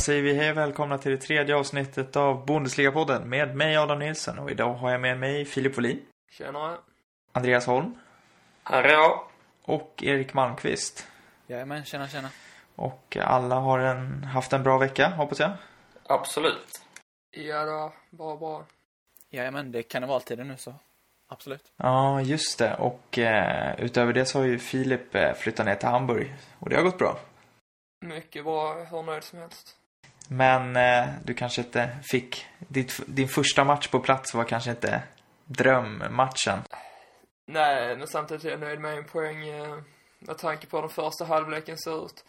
säger vi hej och välkomna till det tredje avsnittet av Bundesliga-podden med mig Adam Nilsson och idag har jag med mig Filip Folin, Tjenare. Andreas Holm Här är jag. och Erik Malmqvist. Jajamän, tjena tjena. Och alla har en, haft en bra vecka, hoppas jag. Absolut. Ja då, bra bra. Jajamän, det är karnevaltider nu så absolut. Ja, just det. Och eh, utöver det så har ju Filip eh, flyttat ner till Hamburg och det har gått bra. Mycket bra, hur nöjd som helst. Men eh, du kanske inte fick... Ditt, din första match på plats var kanske inte drömmatchen. Nej, men samtidigt är jag nöjd med en poäng eh, med tanke på hur den första halvleken ser ut.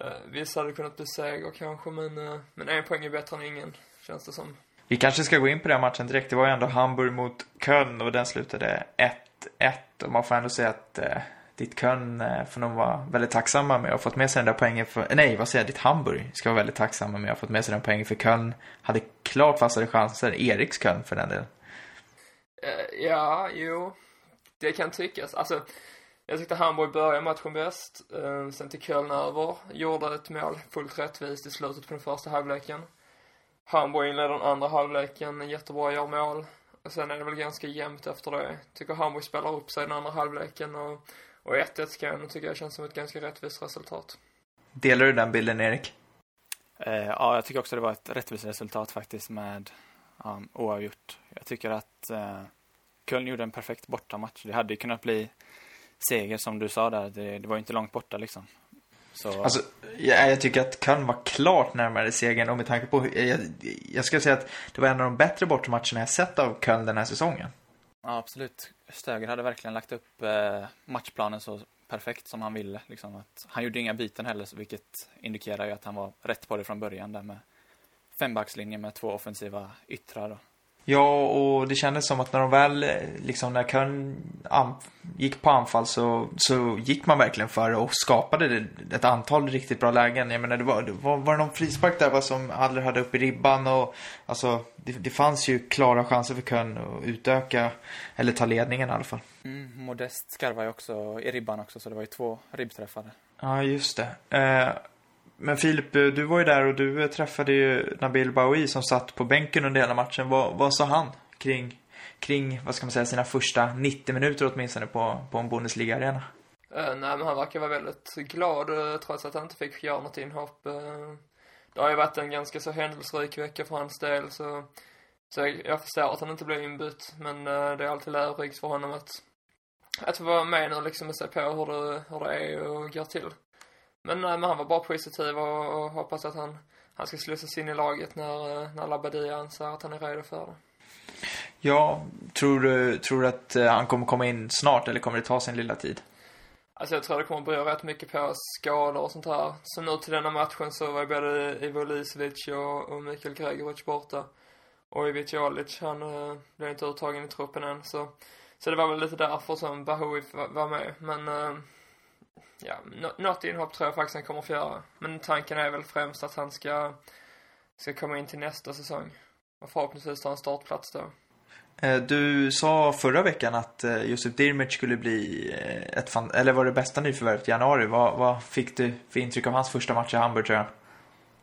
Eh, vissa hade kunnat bli seger kanske, men, eh, men en poäng är bättre än ingen, känns det som. Vi kanske ska gå in på den matchen direkt. Det var ju ändå Hamburg mot Köln och den slutade 1-1. Och man får ändå säga att eh, ditt Köln eh, får nog vara väldigt tacksamma med att ha fått med sig den där poängen för... Eh, nej, vad säger jag? Ditt Hamburg ska vara väldigt tacksamma med att ha fått med sig den poängen för Köln hade klart fastare chanser. Eriks Köln för den delen. Eh, ja, jo. Det kan tyckas. Alltså, jag tyckte Hamburg började matchen bäst. Sen till Köln över. Gjorde ett mål fullt rättvist i slutet på den första halvleken. Hamburg inleder den andra halvleken jättebra, gör mål. Och sen är det väl ganska jämnt efter det. Tycker Hamburg spelar upp sig i den andra halvleken och, och 1-1 ska jag tycka jag känns som ett ganska rättvist resultat. Delar du den bilden, Erik? Eh, ja, jag tycker också det var ett rättvist resultat faktiskt med um, oavgjort. Jag tycker att eh, Köln gjorde en perfekt bortamatch. Det hade ju kunnat bli seger som du sa där. Det, det var ju inte långt borta liksom. Så, Alltså, jag, jag tycker att Köln var klart närmare segern och med tanke på... Jag, jag skulle säga att det var en av de bättre bortamatcherna jag sett av Köln den här säsongen ja, absolut. Stöger hade verkligen lagt upp eh, matchplanen så perfekt som han ville. Liksom, att han gjorde inga byten heller, vilket indikerar ju att han var rätt på det från början där med fembackslinjen med två offensiva yttrar. Då. Ja, och det kändes som att när de väl, eh, liksom när Köln gick på anfall så, så gick man verkligen för det och skapade ett antal riktigt bra lägen. Jag menar, det var, det var, var det någon frispark där va, som Adler hade upp i ribban och alltså, det, det fanns ju klara chanser för Köln att utöka, eller ta ledningen i alla fall. Mm, Modest skarvar ju också i ribban också, så det var ju två ribbträffar. Ja, just det. Eh, men Filip, eh, du var ju där och du eh, träffade ju Nabil Bahoui som satt på bänken under hela matchen. Vad, vad sa han kring, kring, vad ska man säga, sina första 90 minuter åtminstone på, på en Bundesliga-arena? Uh, nej, men han verkar vara väldigt glad uh, trots att han inte fick göra något inhopp. Uh, det har ju varit en ganska så händelserik vecka för hans del så, så jag, jag förstår att han inte blev inbytt. Men uh, det är alltid lärorikt för honom att, att få vara med nu liksom och se på hur det, hur det är och går till. Men, nej, men han var bara positiv och, och hoppas att han, han ska slussas in i laget när, uh, när Labadia anser att han är redo för det. Ja, tror du, tror du att eh, han kommer komma in snart eller kommer det ta sin lilla tid? Alltså jag tror det kommer bero rätt mycket på skador och sånt här. Så nu till denna matchen så var ju både Ivo Lisevic och, och Mikael Gregoric borta. Och Ivic Jolic, han uh, blev inte uttagen i truppen än så. Så det var väl lite därför som Bahoui var, med. Men, uh, ja, nå- något inhopp tror jag faktiskt han kommer att få göra. Men tanken är väl främst att han ska, ska komma in till nästa säsong. Och förhoppningsvis ta en startplats då. Eh, Du sa förra veckan att eh, Josef Dirmic skulle bli eh, ett fan, eller var det bästa nyförvärvet i januari. Vad, vad fick du för intryck av hans första match i Hamburg tror jag?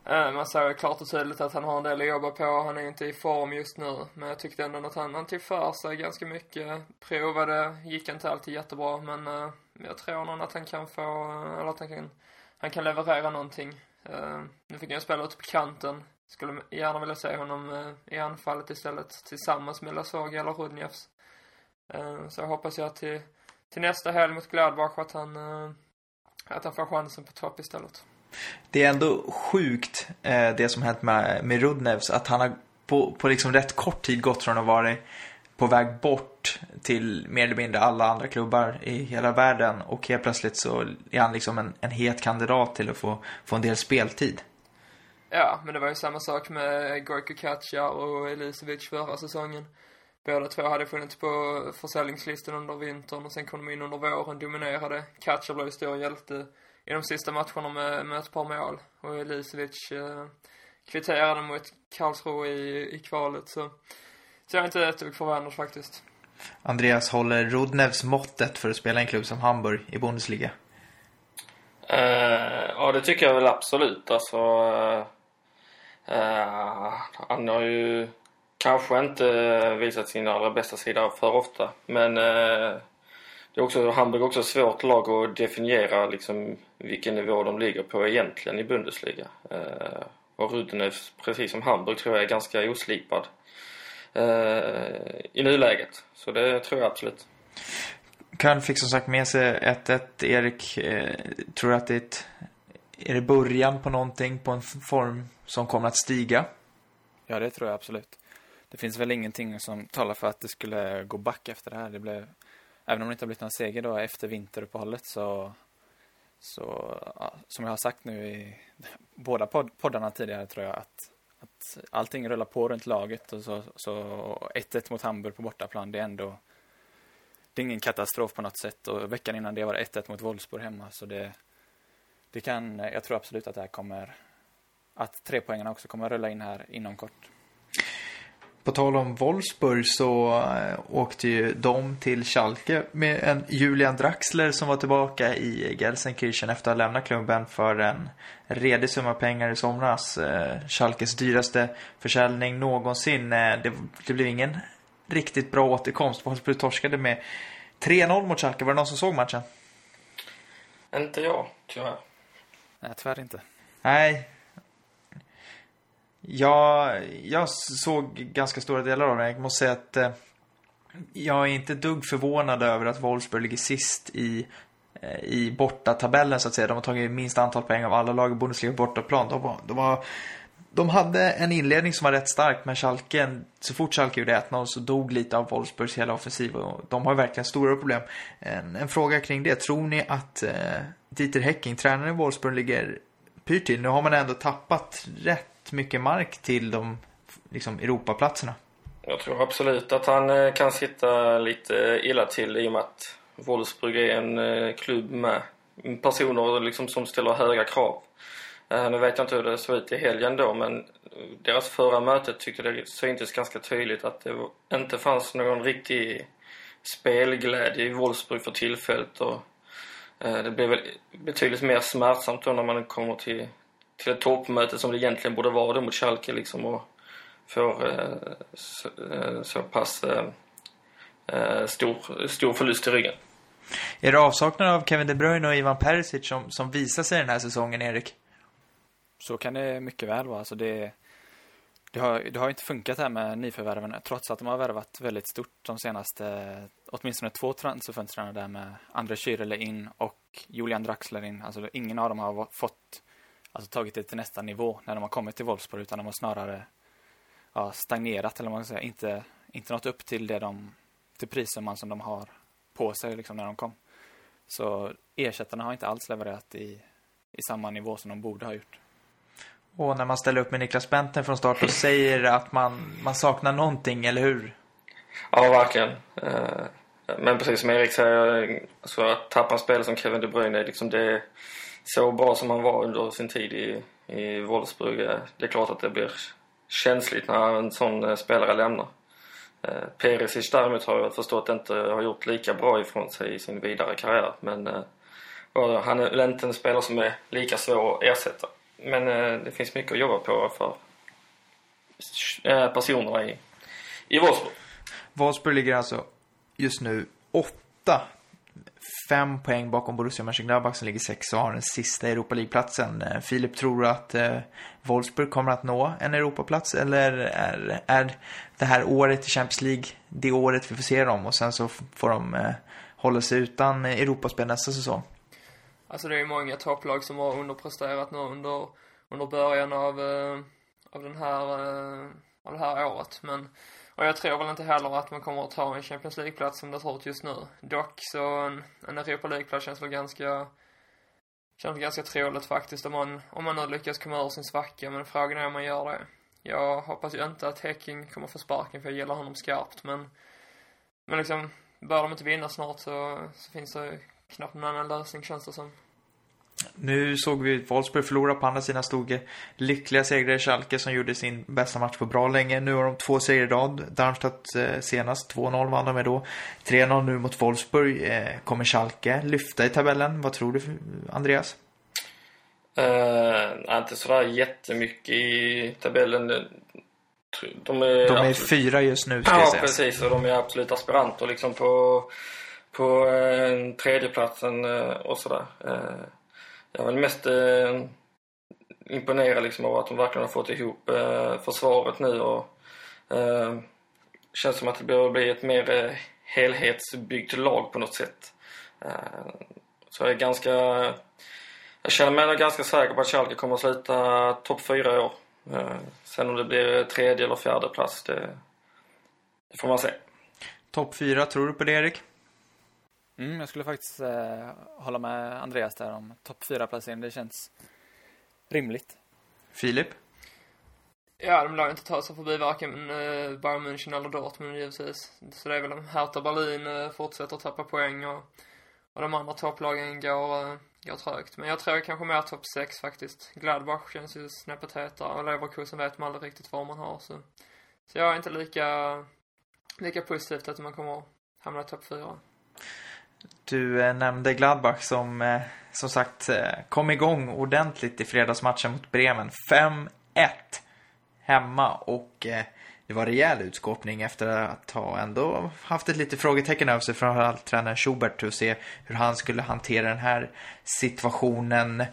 Man ju klart och tydligt att han har en del att jobba på. Han är inte i form just nu. Men jag tyckte ändå att han, han tog för sig ganska mycket. Provade, gick inte alltid jättebra. Men men jag tror nog att han kan få, eller att han kan, han kan leverera någonting. Uh, nu fick han spela ute på kanten. Skulle gärna vilja se honom uh, i anfallet istället. Tillsammans med Lasog eller Rudnjevs. Uh, eh, så jag hoppas jag till, till nästa helg mot Gladbach att han, att han får chansen på topp istället. Det är ändå sjukt det som hänt med, med Rudnevs. Att han har på, på liksom rätt kort tid gått från att vara på väg bort till mer eller mindre alla andra klubbar i hela världen. Och helt plötsligt så är han liksom en, en het kandidat till att få, få en del speltid. Ja, men det var ju samma sak med Gorko Katja och Elisevic förra säsongen. Båda två hade funnits på försäljningslistan under vintern och sen kom de in under våren, dominerade. Katja blev ju stor hjälte i de sista matcherna med, med ett par mål. Och Elisevic eh, kvitterade mot Karlsruhe i, i kvalet så, så jag är inte ett dugg förvånad faktiskt. Andreas, håller Rudnevs måttet för att spela i en klubb som Hamburg i Bundesliga? Uh, ja, det tycker jag väl absolut. Alltså, uh, uh, han har ju kanske inte visat sin allra bästa sida för ofta. Men det är också, Hamburg är också ett svårt lag att definiera liksom, vilken nivå de ligger på egentligen i Bundesliga. och Rudnev, precis som Hamburg, tror jag är ganska oslipad i nuläget. Så det tror jag absolut. Köln fick som sagt med sig 1-1. Erik, eh, tror du att det är, ett, är det början på någonting, på en form som kommer att stiga? Ja, det tror jag absolut. Det finns väl ingenting som talar för att det skulle gå back efter det här. Det blev, även om det inte har blivit någon seger då efter vinteruppehållet så, så ja, som jag har sagt nu i båda podd, poddarna tidigare tror jag att, att allting rullar på runt laget och så, så 1-1 mot Hamburg på bortaplan, det är ändå det är ingen katastrof på något sätt och veckan innan det var det 1-1 mot Wolfsburg hemma så det, det kan, jag tror absolut att det här kommer, att trepoängarna också kommer att rulla in här inom kort. På tal om Wolfsburg så äh, åkte ju de till Schalke med en Julian Draxler som var tillbaka i Gelsenkirchen efter att ha lämnat klubben för en redig summa pengar i somras. Äh, Schalkes dyraste försäljning någonsin. Äh, det, det blev ingen riktigt bra återkomst. Wolfsburg torskade med 3-0 mot Schalke. Var det någon som såg matchen? Inte jag, tyvärr. Nej, tyvärr inte. Nej. Ja, jag såg ganska stora delar av den, Jag måste säga att eh, jag är inte dugg förvånad över att Wolfsburg ligger sist i, eh, i bortatabellen så att säga. De har tagit minst antal poäng av alla lag i Bundesliga bortaplan. De var, de var de hade en inledning som var rätt stark, men Schalke, så fort Schalke gjorde 1-0 så dog lite av Wolfsburgs hela offensiv och de har verkligen stora problem. En, en fråga kring det, tror ni att eh, Dieter Hecking, tränaren i Wolfsburg, ligger pyrt till? Nu har man ändå tappat rätt mycket mark till de liksom, Europaplatserna. Jag tror absolut att han eh, kan sitta lite illa till i och med att Wolfsburg är en eh, klubb med personer liksom som ställer höga krav. Eh, nu vet jag inte hur det såg ut i helgen då men deras förra möte tyckte det syntes ganska tydligt att det inte fanns någon riktig spelglädje i Wolfsburg för tillfället och det blev väl betydligt mer smärtsamt då när man kommer till, till ett toppmöte som det egentligen borde vara då mot Schalke liksom och får uh, så, så, pass stor, stor förlust i ryggen. Är det avsaknaden av Kevin De Bruyne och Ivan Perisic som, som visar sig den här säsongen, Erik? Så kan det mycket väl vara. Alltså det, det, har, det har inte funkat här med nyförvärven trots att de har värvat väldigt stort de senaste, åtminstone två transferfönstren där med André Schürrle in och Julian Draxler in. Alltså ingen av dem har fått, alltså tagit det till nästa nivå när de har kommit till Wolfsburg utan de har snarare ja, stagnerat eller man ska säga. Inte, inte nått upp till det de, till prissumman som de har på sig liksom när de kom. Så ersättarna har inte alls levererat i, i samma nivå som de borde ha gjort. Och när man ställer upp med Niklas Bentner från start och säger att man, man saknar någonting, eller hur? Ja, verkligen. Eh, men precis som Erik säger, så att tappa en spelare som Kevin De Bruyne, liksom det är så bra som han var under sin tid i, i Wolfsburg. Eh, det är klart att det blir känsligt när en sån eh, spelare lämnar. Eh, Perisic däremot har jag förstått inte har gjort lika bra ifrån sig i sin vidare karriär. Men han är väl inte en spelare som är lika svår att ersätta. Men eh, det finns mycket att jobba på för personerna i, i Wolfsburg. Wolfsburg ligger alltså just nu åtta fem poäng bakom Borussia Mönchengladbach som ligger sex och har den sista Europa League-platsen. Eh, Filip, tror du att eh, Wolfsburg kommer att nå en Europaplats eller är, är det här året i Champions League det året vi får se dem och sen så får de eh, hålla sig utan Europaspel nästa säsong? Alltså det är ju många topplag som har underpresterat nu under, under början av, eh, av den här, eh, av det här året. Men, och jag tror väl inte heller att man kommer att ta en Champions League-plats som det ser ut just nu. Dock så en, en Europa League-plats känns väl ganska, känns ganska troligt faktiskt om man, om man nu lyckas komma ur sin svacka. Men frågan är om man gör det. Jag hoppas ju inte att Häcking kommer få sparken för jag gillar honom skarpt men, men liksom, bör de inte vinna snart så, så finns det knappt någon annan lösning känns det som. Nu såg vi Wolfsburg förlora. På andra sidan stod lyckliga segrare Schalke som gjorde sin bästa match på bra länge. Nu har de två segrar i rad. Darmstadt eh, senast. 2-0 vann de med då. 3-0 nu mot Wolfsburg. Eh, kommer Schalke lyfta i tabellen? Vad tror du, Andreas? Uh, inte sådär jättemycket i tabellen. De är, de är fyra just nu, ska Ja, säga. precis. Och de är absolut aspiranter liksom på, på eh, tredjeplatsen eh, och sådär. Eh, jag är väl mest eh, imponerad liksom av att de verkligen har fått ihop eh, försvaret nu och eh, känns som att det börjar bli ett mer eh, helhetsbyggt lag på något sätt. Eh, så jag är ganska jag känner mig ganska säker på att Schalke kommer att sluta topp fyra i år. Eh, sen om det blir tredje eller fjärde plats, det, det får man se. Topp fyra, tror du på det Erik? Mm, jag skulle faktiskt eh, hålla med Andreas där om topp fyra placering. Det känns rimligt. Filip? Ja, de lär inte ta sig förbi varken eh, Bayern München eller Dortmund givetvis. Så det är väl om Hertha Berlin eh, fortsätter tappa poäng och, och de andra topplagen går, eh, går trögt. Men jag tror kanske mer topp 6 faktiskt. Gladbach känns ju snäppet hetare och Leverkusen vet man aldrig riktigt vad man har. Så, så jag är inte lika, lika positivt att man kommer hamna i topp 4. Du eh, nämnde Gladbach som eh, som sagt eh, kom igång ordentligt i fredagsmatchen mot Bremen. 5-1 hemma och eh, det var rejäl utskåpning efter att ha ändå haft ett litet frågetecken över sig framförallt tränaren Schubert och se hur han skulle hantera den här situationen.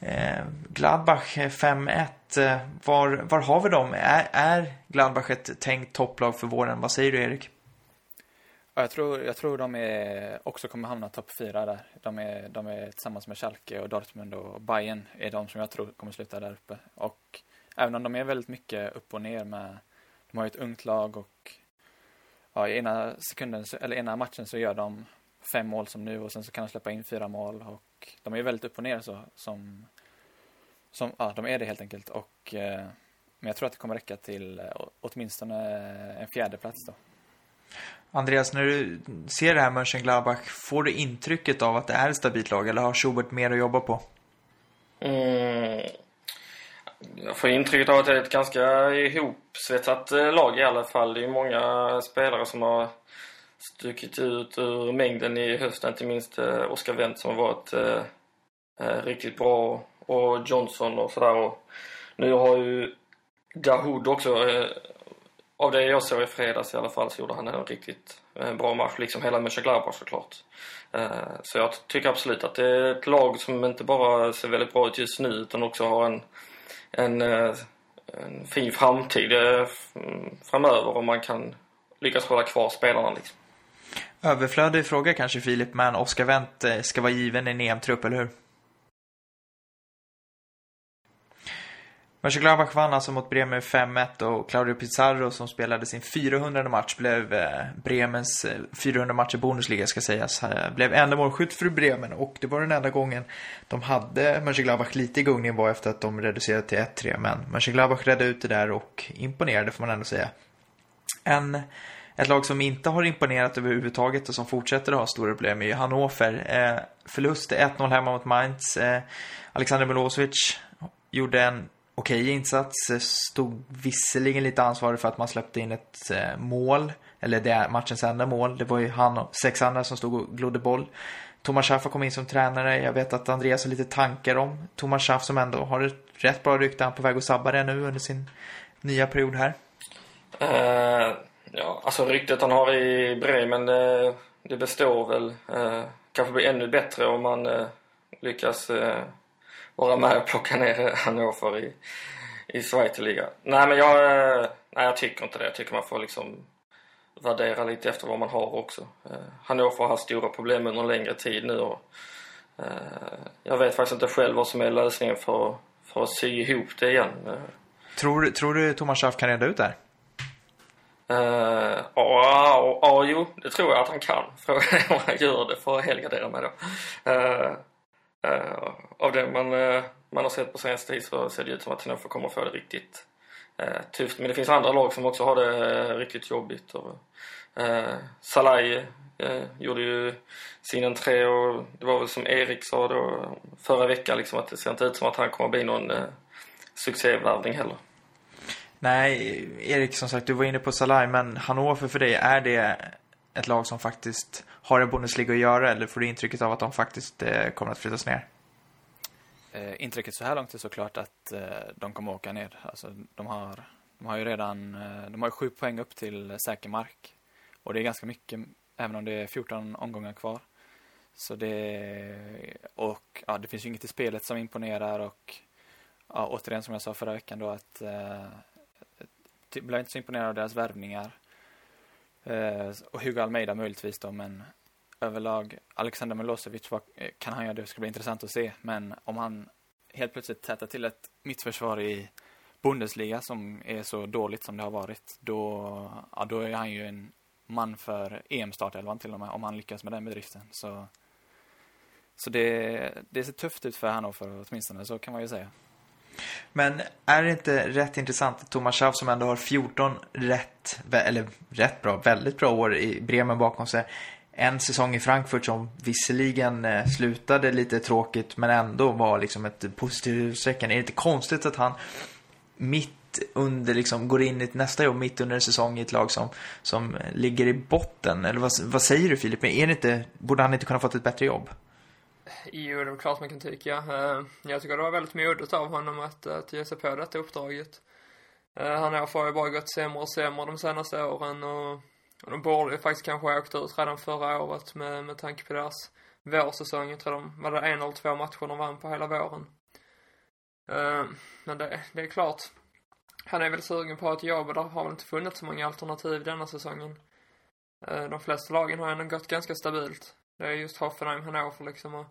Eh, Gladbach eh, 5-1, eh, var, var har vi dem? Är, är Gladbach ett tänkt topplag för våren? Vad säger du Erik? Ja, jag, tror, jag tror de är, också kommer hamna topp fyra där. De är, de är tillsammans med Schalke och Dortmund och Bayern är de som jag tror kommer sluta där uppe. Och även om de är väldigt mycket upp och ner med de har ju ett ungt lag och ja, i ena sekunden, eller ena matchen så gör de fem mål som nu och sen så kan de släppa in fyra mål och de är väldigt upp och ner så som, som ja, de är det helt enkelt och eh, men jag tror att det kommer räcka till eh, åtminstone en fjärde plats då. Andreas, när du ser det här Mönchengladbach, får du intrycket av att det är ett stabilt lag eller har Schubert mer att jobba på? Mm, jag får intrycket av att det är ett ganska ihopsvetsat eh, lag i alla fall. Det är många spelare som har stuckit ut ur mängden i höst. Inte minst Oscar Oskar Wendt som har varit eh, eh, riktigt bra och Johnson och sådär. Nu har ju Dahoud också, eh, av det jag såg i fredags i alla fall, så gjorde han en riktigt eh, bra match. Liksom hela Mönchengladbach såklart. Eh, så jag tycker absolut att det är ett lag som inte bara ser väldigt bra ut just nu utan också har en en, eh, en fin framtid framöver om man kan lyckas hålla kvar spelarna. Liksom. Överflödig fråga kanske Filip, men Oscar Wendt ska vara given i en EM-trupp, eller hur? Mönchengladbach vann alltså mot Bremen 5-1 och Claudio Pizarro som spelade sin 400 match blev eh, Bremens 400 match i Bundesliga ska sägas. Eh, blev enda målskytt för Bremen och det var den enda gången de hade Mönchengladbach lite i gungning var efter att de reducerade till 1-3 men Mönchengladbach redde ut det där och imponerade får man ändå säga. En ett lag som inte har imponerat överhuvudtaget och som fortsätter att ha stora problem är Hannover. Eh, förlust 1-0 hemma mot Mainz. Eh, Alexander Milosevic gjorde en okej okay insats. Eh, stod visserligen lite ansvarig för att man släppte in ett eh, mål. Eller det är matchens enda mål. Det var ju han och sex andra som stod och glodde boll. Thomas Schaff har kommit in som tränare. Jag vet att Andreas har lite tankar om Thomas Schaff som ändå har ett rätt bra rykte. Han är på väg att sabba det nu under sin nya period här. Uh, ja, alltså ryktet han har i Bremen det, det består väl. Uh, kanske blir ännu bättre om man uh, lyckas vara med och plocka ner Hannover i, i Schweizerliga. Nej men jag, eh, nej jag tycker inte det. Jag tycker man får liksom värdera lite efter vad man har också. Eh, Hannover har haft stora problem under en längre tid nu och eh, jag vet faktiskt inte själv vad som är lösningen för, för att sy ihop det igen. Tror, tror du Thomas Schaff kan reda ut det här? Uh, ja, ja, jo, det tror jag att han kan. Frågan är om han gör det för att helgardera mig då. Uh, av det man, uh, man har sett på senaste tid så ser det ut som att Hannover kommer få det riktigt uh, tufft. Men det finns andra lag som också har det riktigt jobbigt. Och, Salai gjorde ju sin entré och det var väl som Erik sa då förra veckan liksom att det ser inte ut som att han kommer bli någon eh, succévärvning heller. Nej, Erik som sagt, du var inne på Salai, men Hannover för dig, är det ett lag som faktiskt har en Bundesliga att göra eller får du intrycket av att de faktiskt eh, kommer att flyttas ner? Eh, intrycket så här långt är såklart att eh, de kommer åka ner. Alltså, de, har, de har ju redan eh, de har sju poäng upp till säker mark. Och det är ganska mycket, även om det är 14 omgångar kvar. Så det, och ja, det finns ju inget i spelet som imponerar och ja, återigen som jag sa förra veckan då att eh, blev inte så imponerad av deras värvningar. Eh, och Hugo Almeida möjligtvis då, men överlag Alexander Milosevic vad eh, kan han göra det ska bli intressant att se. Men om han helt plötsligt tätar till ett mittförsvar i Bundesliga som är så dåligt som det har varit, då, ja, då är han ju en man för EM-startelvan till och med, om han lyckas med den bedriften. Så, så det, det ser tufft ut för Hannover åtminstone, så kan man ju säga. Men är det inte rätt intressant att Thomas Schaff som ändå har 14 rätt, eller rätt bra, väldigt bra år i Bremen bakom sig. En säsong i Frankfurt som visserligen eh, slutade lite tråkigt men ändå var liksom ett positivt utsträckande, Är det inte konstigt att han mitt under, liksom, går in i ett nästa jobb mitt under en säsong i ett lag som, som ligger i botten? Eller vad, vad säger du Filip? Är det inte, borde han inte kunna fått ett bättre jobb? Jo, det är klart man kan tycka. Eh, jag tycker det var väldigt modigt av honom att, att ge sig på detta uppdraget. Eh, han har ju bara gått sämre och sämre de senaste åren och, de borde ju faktiskt kanske ha åkt ut redan förra året med, med tanke på deras vårsäsong. Jag tror de var det en eller två matcher de vann på hela våren. Eh, men det, det är klart. Han är väl sugen på ett jobb och det har väl inte funnits så många alternativ denna säsongen. Eh, de flesta lagen har ändå gått ganska stabilt. Det är just Hoffenheim, Hannover liksom och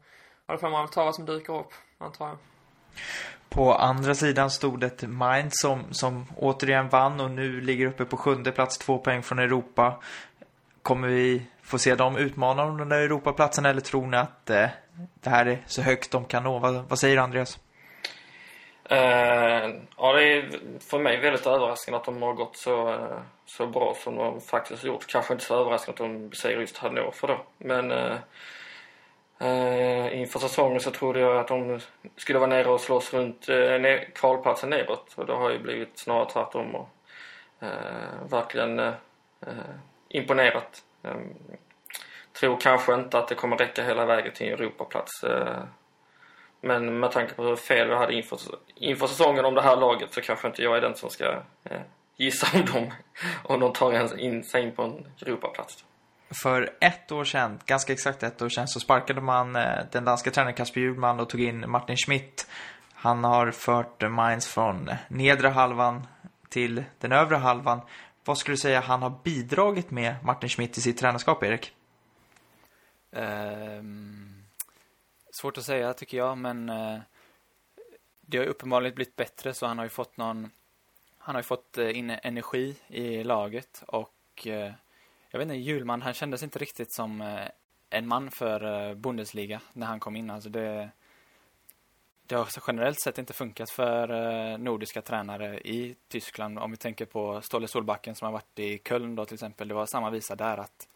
ja, då får man väl ta vad som dyker upp, antar jag. På andra sidan stod ett Mainz som, som återigen vann och nu ligger uppe på sjunde plats, två poäng från Europa. Kommer vi få se dem utmana om den där Europaplatsen eller tror ni att eh, det här är så högt de kan nå? Vad, vad säger Andreas? Uh, ja, det är för mig väldigt överraskande att de har gått så, uh, så bra som de faktiskt har gjort. Kanske inte så överraskande att de besegrar just Hannover då. Men uh, uh, inför säsongen så trodde jag att de skulle vara nere och slåss runt uh, kvalplatsen neråt. Och det har ju blivit snarare tvärtom och verkligen imponerat. Um, tror kanske inte att det kommer räcka hela vägen till en Europaplats. Men med tanke på hur fel vi hade inför, inför säsongen om det här laget så kanske inte jag är den som ska eh, gissa om de, om de tar en, in, sig in på en Europaplats. För ett år sedan, ganska exakt ett år sedan, så sparkade man eh, den danska tränaren Kasper Hjulman och tog in Martin Schmidt. Han har fört Mainz från nedre halvan till den övre halvan. Vad skulle du säga han har bidragit med Martin Schmidt i sitt tränarskap, Erik? Um Svårt att säga tycker jag, men eh, det har uppenbarligen blivit bättre så han har ju fått någon han har ju fått eh, in energi i laget och eh, jag vet inte, Julman han kändes inte riktigt som eh, en man för eh, Bundesliga när han kom in. Alltså det, det har generellt sett inte funkat för eh, nordiska tränare i Tyskland. Om vi tänker på Ståle Solbacken som har varit i Köln då till exempel. Det var samma visa där att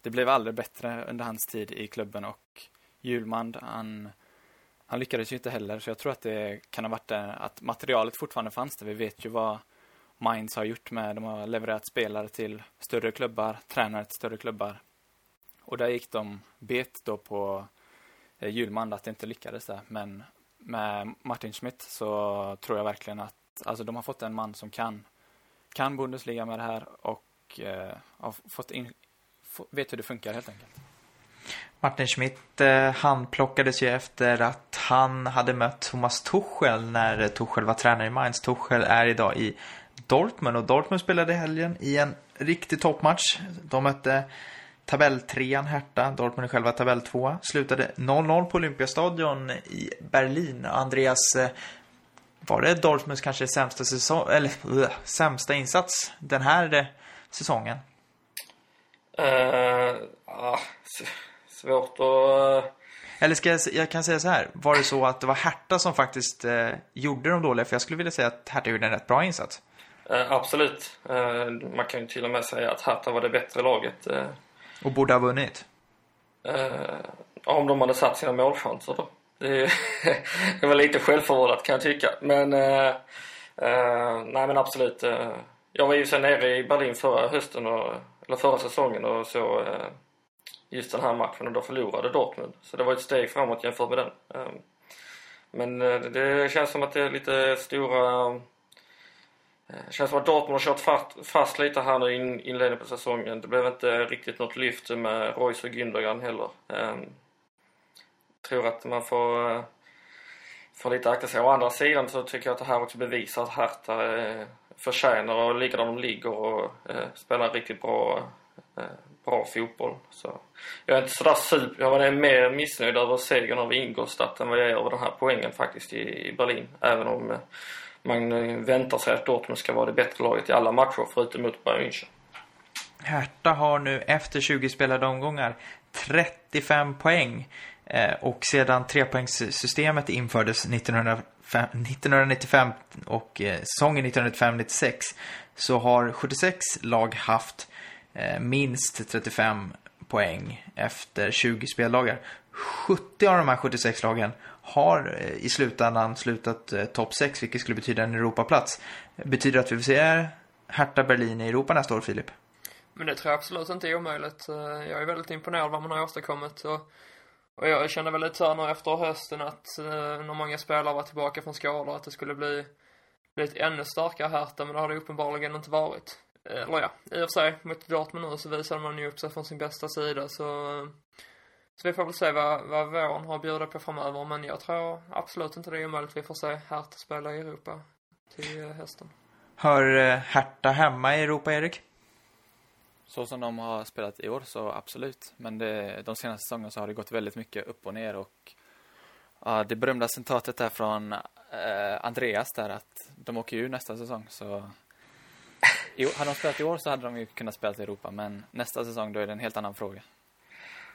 det blev aldrig bättre under hans tid i klubben och Julmand, han, han lyckades ju inte heller. Så jag tror att det kan ha varit det, att materialet fortfarande fanns där. Vi vet ju vad Minds har gjort med, de har levererat spelare till större klubbar, tränare till större klubbar. Och där gick de bet då på eh, Julmand att det inte lyckades där. Men med Martin Schmidt så tror jag verkligen att alltså de har fått en man som kan, kan Bundesliga med det här och eh, har fått in, vet hur det funkar helt enkelt. Martin Schmidt, eh, handplockades ju efter att han hade mött Thomas Tuchel när Tuchel var tränare i Mainz. Tuchel är idag i Dortmund och Dortmund spelade helgen i en riktig toppmatch. De mötte tabelltrean Hertha, Dortmund är själva tabelltvåa. Slutade 0-0 på Olympiastadion i Berlin. Andreas, eh, var det Dortmunds kanske sämsta, säsong, eller, eh, sämsta insats den här säsongen? Uh, uh, Svårt att... Eh, Eller ska jag, jag kan säga så här. Var det så att det var Hertha som faktiskt eh, gjorde de dåliga? För jag skulle vilja säga att Hertha gjorde en rätt bra insats. Eh, absolut. Eh, man kan ju till och med säga att Hertha var det bättre laget. Eh, Och borde ha vunnit. Eh, om de hade satt sina målchanser då. Det, det var lite självförvållat kan jag tycka. Men, nej men absolut. Jag var ju sen nere i Berlin förra hösten, och, eller förra säsongen och så just den här matchen och då förlorade Dortmund. Så det var ett steg framåt jämfört med den. Ehm, men eh, det känns som att det är lite stora det känns som att Dortmund har kört fast, fast lite här nu i inledningen på säsongen. Det blev inte riktigt något lyft med Royce och Gündogan heller. Jag tror att man får, eh, får lite akta sig. Å andra sidan så tycker jag att det här också bevisar att Hertha förtjänar att ligga där de ligger och spela en riktigt bra, bra fotboll. Så jag är inte sådär super... Jag var mer missnöjd över segern av Ingolstadt än vad jag är över den här poängen faktiskt i, i Berlin. Även om eh, man eh, väntar sig att Dortmund ska vara det bättre laget i alla matcher förutom mot Bayern München. Hertha har nu efter 20 spelade omgångar 35 poäng. Eh, och sedan trepoängssystemet infördes 1995 och säsongen 1995-96 så har 76 lag haft Eh, minst 35 poäng efter 20 speldagar. 70 av de här 76 lagen har eh, i slutändan slutat eh, topp 6, vilket skulle betyda en Europaplats. Betyder det att vi får se Hertha Berlin i Europa nästa år, Filip? Men det tror jag absolut inte är omöjligt. Eh, jag är väldigt imponerad av vad man har åstadkommit. Och, och jag kände väl lite så nu efter hösten att när många spelare var tillbaka från skador att det skulle bli, bli ett ännu starkare Hertha, men det har det uppenbarligen inte varit. Eller ja, i och för sig, mot Dortmund nu så visade man ju upp sig från sin bästa sida, så så vi får väl se vad, vad våren har att bjuda på framöver. Men jag tror absolut inte det är omöjligt. Vi får se Hertha spela i Europa till hösten. Hör eh, Hertha hemma i Europa, Erik? Så som de har spelat i år så absolut. Men det, de senaste säsongerna så har det gått väldigt mycket upp och ner och ja, det berömda citatet där från eh, Andreas där att de åker ju nästa säsong så jo, hade de spelat i år så hade de ju kunnat spela i Europa men nästa säsong då är det en helt annan fråga.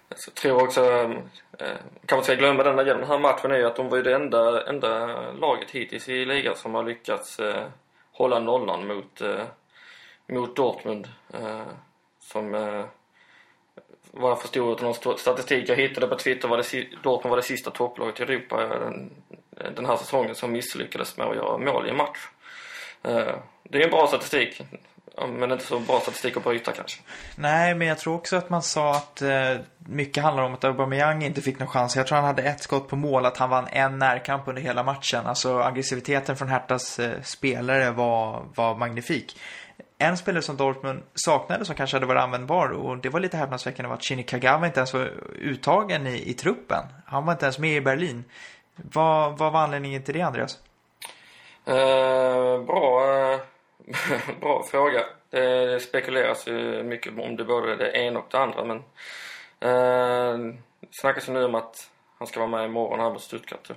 Alltså, jag tror också, eh, kan ska glömma den igen, den här matchen är ju att de var ju det enda, enda laget hittills i ligan som har lyckats eh, hålla nollan mot, eh, mot Dortmund. Eh, som eh, vad jag förstod av någon statistik jag hittade på Twitter var det, Dortmund var det sista topplaget i Europa eh, den, den här säsongen som misslyckades med att göra mål i en match. Eh, det är en bra statistik men inte så bra statistik att bryta kanske. Nej, men jag tror också att man sa att eh, mycket handlar om att Aubameyang inte fick någon chans. Jag tror han hade ett skott på mål, att han vann en närkamp under hela matchen. Alltså aggressiviteten från Hertas eh, spelare var, var magnifik. En spelare som Dortmund saknade som kanske hade varit användbar och det var lite häpnadsväckande var att Shinny Kagawa inte ens var uttagen i, i truppen. Han var inte ens med i Berlin. Vad, vad var anledningen till det, Andreas? Uh, bra. Uh Bra fråga. Det spekuleras ju mycket om det både det ena och det andra men eh, det snackas ju nu om att han ska vara med imorgon här mot Stuttgart.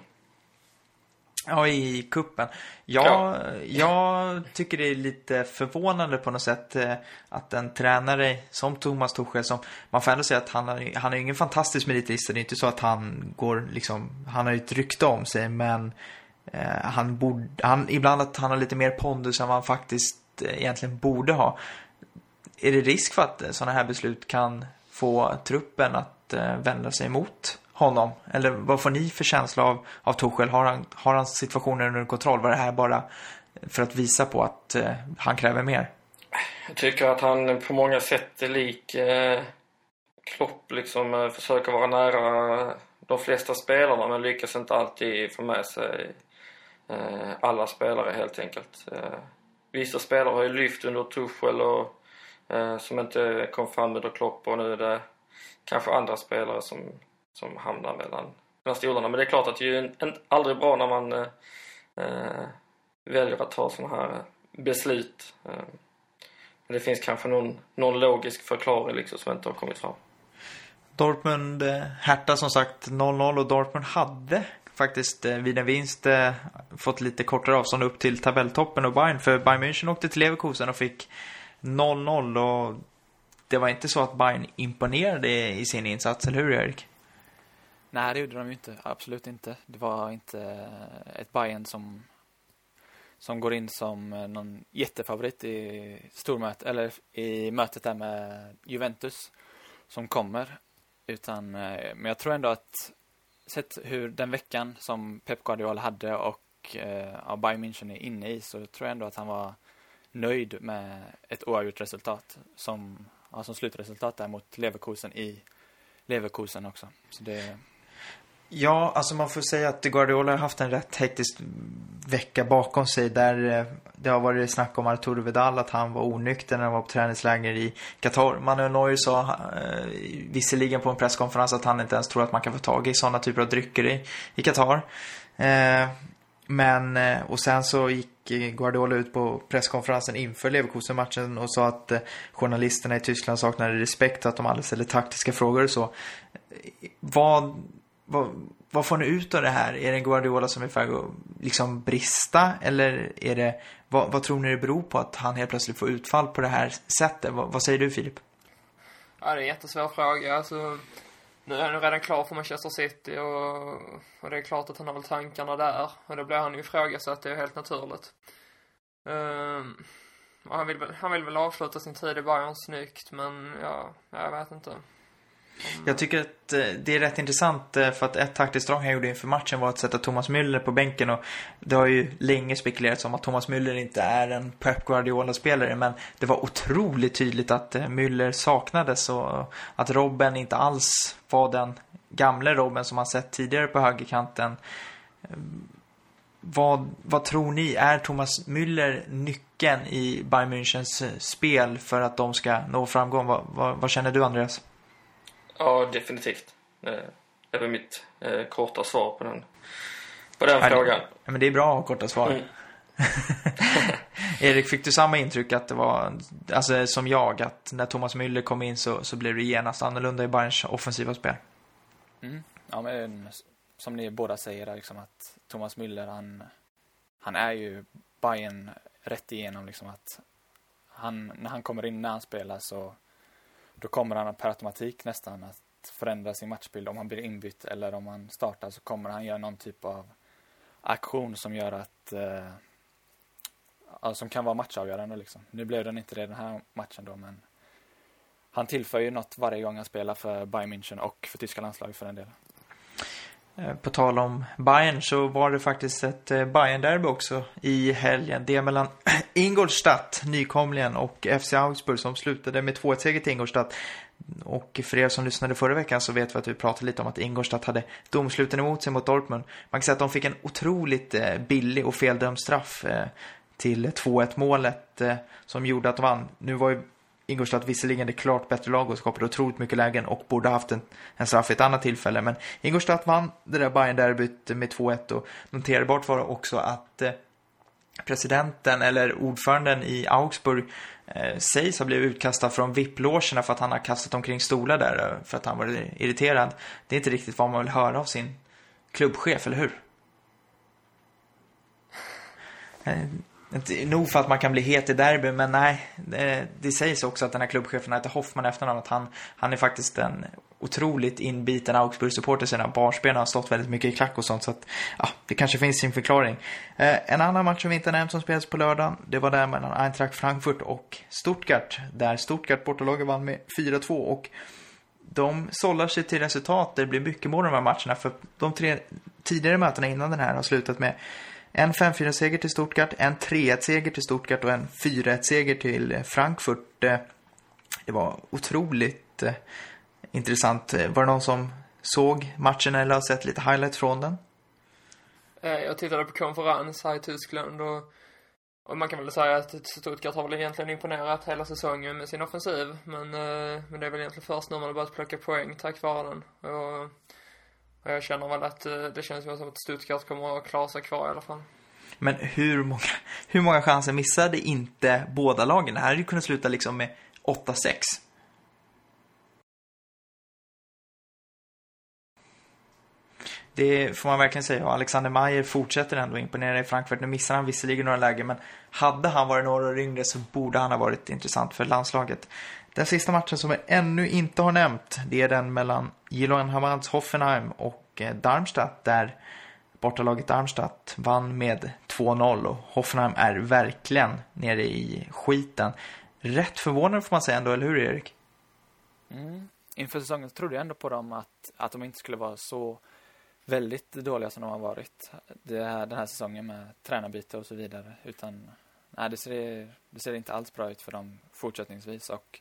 Ja, i kuppen. Jag, ja. jag tycker det är lite förvånande på något sätt eh, att en tränare som Thomas Tuchel, som man får ändå säga att han, har, han är ingen fantastisk meritlista. Det är inte så att han går liksom, han har ju ett rykte om sig, men Eh, Eh, han borde, han, ibland att han har lite mer pondus än vad han faktiskt eh, egentligen borde ha. Är det risk för att eh, sådana här beslut kan få truppen att eh, vända sig emot honom? Eller vad får ni för känsla av, av Torshäll? Har han, har han situationen under kontroll? Var det här bara för att visa på att eh, han kräver mer? Jag tycker att han på många sätt är lik eh, Klopp liksom eh, försöker vara nära de flesta spelarna men lyckas inte alltid få med sig Eh, alla spelare helt enkelt. Eh, vissa spelare har ju lyft under Tuchel och eh, som inte kom fram under Klopp och nu är det kanske andra spelare som, som hamnar mellan, mellan stolarna. Men det är klart att det är ju en, aldrig bra när man eh, eh väljer att ta sådana här eh, beslut. Eh, men det finns kanske någon, någon logisk förklaring liksom som inte har kommit fram. Dortmund, Hertha som sagt 0-0 och Dortmund hade faktiskt vid en vinst fått lite kortare avstånd upp till tabelltoppen och Bayern. För Bayern München åkte till Leverkusen och fick 0-0 och det var inte så att Bayern imponerade i sin insats, eller hur Erik? Nej, det gjorde de ju inte. Absolut inte. Det var inte eh, ett Bayern som som går in som eh, någon jättefavorit i stormötet eller i mötet där med Juventus. som kommer. Utan, eh, men jag tror ändå att sett hur den veckan som Pep Guardiola hade och eh, ja, Bayern München är inne i så tror jag ändå att han var nöjd med ett oavgjort resultat som, ja, som slutresultat där mot Leverkusen i Leverkusen också. Så det, Ja, alltså man får säga att Guardiola har haft en rätt hektisk vecka bakom sig där eh, det har varit snack om Arturo Vidal att han var onykter när han var på träningsläger i Qatar. Manuel Neuer sa eh, visserligen på en presskonferens att han inte ens tror att man kan få tag i sådana typer av drycker i, i Qatar. Eh, men, eh, och sen så gick Guardiola ut på presskonferensen inför Leverkusen-matchen och sa att eh, journalisterna i Tyskland saknade respekt och att de aldrig ställde taktiska frågor och så. Vad vad, vad får ni ut av det här? Är det en Guardiola som är färdig att liksom brista? Eller är det, vad, vad, tror ni det beror på att han helt plötsligt får utfall på det här sättet? Vad, vad säger du Filip? Ja, det är en jättesvår fråga. Alltså, nu är han ju redan klar för Manchester City och, och det är klart att han har väl tankarna där. Och då blir han ju ifrågasatt, det är helt naturligt. Um, han, vill, han vill väl avsluta sin tid i Bayern snyggt, men ja, jag vet inte. Jag tycker att eh, det är rätt intressant eh, för att ett taktiskt drag han gjorde inför matchen var att sätta Thomas Müller på bänken och det har ju länge spekulerats om att Thomas Müller inte är en Pep Guardiola-spelare men det var otroligt tydligt att eh, Müller saknades och att Robben inte alls var den gamle Robben som man sett tidigare på högerkanten. Vad, vad tror ni? Är Thomas Müller nyckeln i Bayern Münchens spel för att de ska nå framgång? Vad, vad, vad känner du Andreas? Ja, definitivt. Det var mitt eh, korta svar på den, på den ja, frågan. Ja, men det är bra att ha korta svar. Mm. Erik, fick du samma intryck att det var, alltså som jag, att när Thomas Müller kom in så, så blev det genast annorlunda i Bayerns offensiva spel? Mm. Ja, men som ni båda säger, liksom att Thomas Müller, han, han är ju Bayern rätt igenom liksom att han, när han kommer in när han spelar så då kommer han per automatik nästan att förändra sin matchbild. Om han blir inbytt eller om han startar så kommer han göra någon typ av aktion som gör att eh, ja, som kan vara matchavgörande liksom. Nu blev den inte det den här matchen då men han tillför ju något varje gång han spelar för Bayern München och för tyska landslaget för den delen. Eh, på tal om Bayern så var det faktiskt ett eh, Bayern-derby också i helgen. Det mellan Ingolstadt, nykomlingen, och FC Augsburg som slutade med 2-1-seger till Ingolstadt. Och för er som lyssnade förra veckan så vet vi att vi pratade lite om att Ingolstadt hade domsluten emot sig mot Dortmund. Man kan säga att de fick en otroligt eh, billig och feldömd straff eh, till 2-1 målet eh, som gjorde att de vann. Nu var ju Ingolstadt visserligen det klart bättre lag och skapade otroligt mycket lägen och borde haft en, en straff i ett annat tillfälle. Men Ingolstadt vann det där Bayern-derbyt med 2-1 och noterbart var också att eh, presidenten eller ordföranden i Augsburg eh, sägs ha blivit utkastad från VIP-logerna för att han har kastat omkring stolar där eh, för att han var irriterad. Det är inte riktigt vad man vill höra av sin klubbchef, eller hur? Eh, inte nog för att man kan bli het i derby, men nej. Det, det sägs också att den här klubbchefen heter Hoffman efternamn. Att han, han är faktiskt en otroligt inbiten Augsburg-supporter sedan barnsben har stått väldigt mycket i klack och sånt. Så att, ja, det kanske finns sin förklaring. Eh, en annan match som vi inte nämnt som spelades på lördagen, det var där mellan Eintracht Frankfurt och Stuttgart. Där Stuttgart bortalaget vann med 4-2 och de sållar sig till resultat. Det blir mycket mål i de här matcherna för de tre tidigare mötena innan den här har slutat med en 5-4-seger till Stuttgart, en 3-1-seger till Stuttgart och en 4-1-seger till eh, Frankfurt. Eh, det var otroligt eh, intressant. Var det någon som såg matchen eller har sett lite highlights från den? Jag tittade på konferens här i Tyskland och, och man kan väl säga att Stuttgart har väl egentligen imponerat hela säsongen med sin offensiv. Men, men det är väl egentligen först nu man har börjat plocka poäng tack vare den. Och och jag känner väl att eh, det känns som att Stuttgart kommer att klara sig kvar i alla fall. Men hur många, hur många chanser missade inte båda lagen? Det här hade ju kunnat sluta liksom med 8-6. Det får man verkligen säga. Och Alexander Mayer fortsätter ändå imponera i Frankfurt. Nu missar han visserligen några lägen, men hade han varit några år yngre så borde han ha varit intressant för landslaget. Den sista matchen som vi ännu inte har nämnt, det är den mellan Jiloan Hamads Hoffenheim och eh, Darmstadt där bortalaget Darmstadt vann med 2-0 och Hoffenheim är verkligen nere i skiten. Rätt förvånande får man säga ändå, eller hur Erik? Mm. inför säsongen trodde jag ändå på dem att, att de inte skulle vara så väldigt dåliga som de har varit det här, den här säsongen med tränarbyte och så vidare. Utan nej, det ser, det ser inte alls bra ut för dem fortsättningsvis och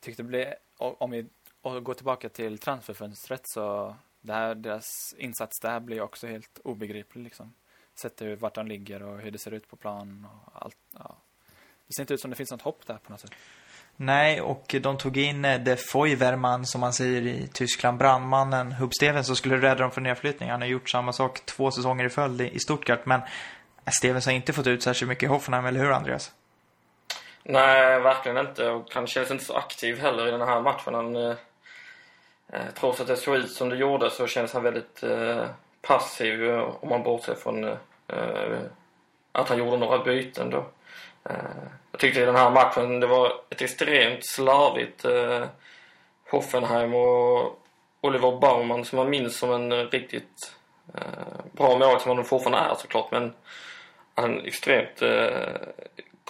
tyckte det blev, om vi går tillbaka till transferfönstret så det här, deras insats där blir också helt obegriplig liksom. Sett hur, vart de ligger och hur det ser ut på plan och allt. Ja. Det ser inte ut som det finns något hopp där på något sätt. Nej, och de tog in eh, De Feuermann, som man säger i Tyskland, brandmannen Hub Stevens, som skulle rädda dem från nedflyttning. Han har gjort samma sak två säsonger i följd i Stuttgart, men eh, Stevens har inte fått ut särskilt mycket i Hoffenheim, eller hur Andreas? Nej, verkligen inte. Och han känns inte så aktiv heller i den här matchen. Han, eh, eh trots att det såg ut som det gjorde så kändes han väldigt eh, passiv eh, om man bortser från eh, eh, att han gjorde några byten då. Eh, jag tyckte i den här matchen det var ett extremt slarvigt eh, Hoffenheim och Oliver Baumann som man minns som en riktigt eh, bra mål som han fortfarande är såklart men han extremt eh,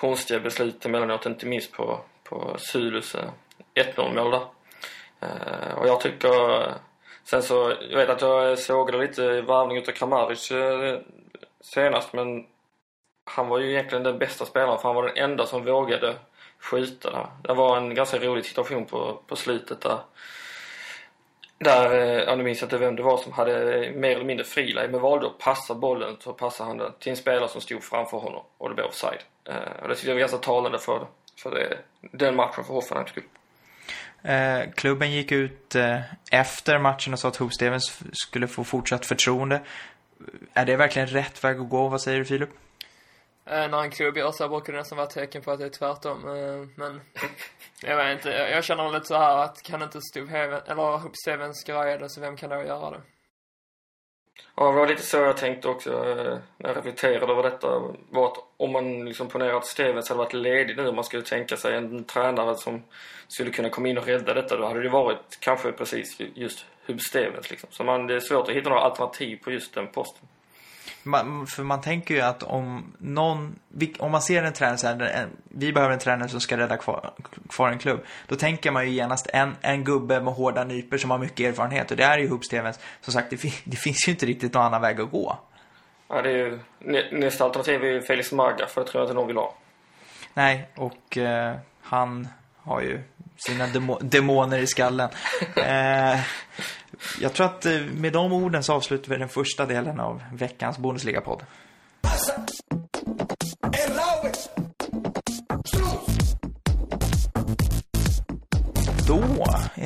konstiga beslut emellanåt, inte minst på, på Sulus 1-0 eh, mål där. Eh, och jag tycker Sen så, jag vet att jag sågade lite varvning utav Kramaric eh, senast men han var ju egentligen den bästa spelaren för han var den enda som vågade skjuta där. Det var en ganska rolig situation på, på slutet där. Där, eh, ja nu minns jag inte vem det var som hade mer eller mindre friläge men valde att passa bollen så passade han den till en spelare som stod framför honom och det blev offside. Eh, och det tyckte jag var ganska talande för, för det, den matchen för Hoffenheims skull. Eh, klubben gick ut eh, efter matchen och sa att Hoop Stevens skulle få fortsatt förtroende. Är det verkligen rätt väg att gå? Vad säger du Filip? Eh, när en klubb gör så brukar det nästan vara ett tecken på att det är tvärtom. Eh, men jag vet inte, jag känner lite så här att kan inte Stubheven, eller Stevens greja det, så vem kan då göra det? Ja, det var lite så jag tänkte också eh, när jag reflekterade över detta. Var att om man liksom ponerar att Stevens hade varit ledig nu, om man skulle tänka sig en tränare som skulle kunna komma in och rädda detta, då hade det varit kanske precis just Hub Stevens liksom. Så man, det är svårt att hitta några alternativ på just den posten. Man, för man tänker ju att om någon, om man ser en tränare så här, vi behöver en tränare som ska rädda kvar, kvar en klubb. Då tänker man ju genast en, en gubbe med hårda nyper som har mycket erfarenhet. Och det är ju Hoops Stevens. Som sagt, det, det, finns ju inte riktigt någon annan väg att gå. Ja, det är ju, nästa alternativ är ju Felix Maga, för det tror jag inte någon vill ha. Nej, och eh, han har ju sina demo demoner i skallen. eh, jag tror att eh, med de orden så avslutar vi den första delen av veckans Bundesliga-podd.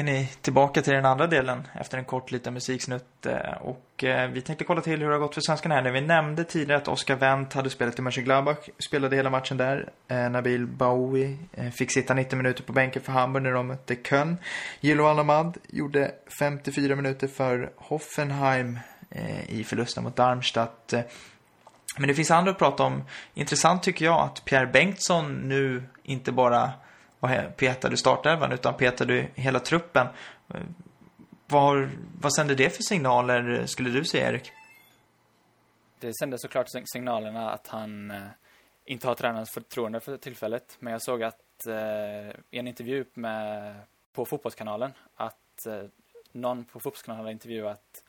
Är ni tillbaka till den andra delen efter en kort liten musiksnutt. Eh, och eh, vi tänkte kolla till hur det har gått för svenskarna här. nu. vi nämnde tidigare att Oskar Wendt hade spelat i Mönchengladbach, spelade hela matchen där. Eh, Nabil Baoui fick sitta 90 minuter på bänken för Hamburg när de mötte Köln. Gilo Alamad gjorde 54 minuter för Hoffenheim i förlusten mot Darmstadt. Men det finns andra att prata om. Intressant tycker jag att Pierre Bengtsson nu inte bara petade startelvan utan petade hela truppen. Var, vad sänder det för signaler skulle du säga Erik? Det sände såklart signalerna att han eh, inte har tränarens förtroende för tillfället. Men jag såg att eh, i en intervju med, på Fotbollskanalen att eh, någon på Fotbollskanalen hade intervjuat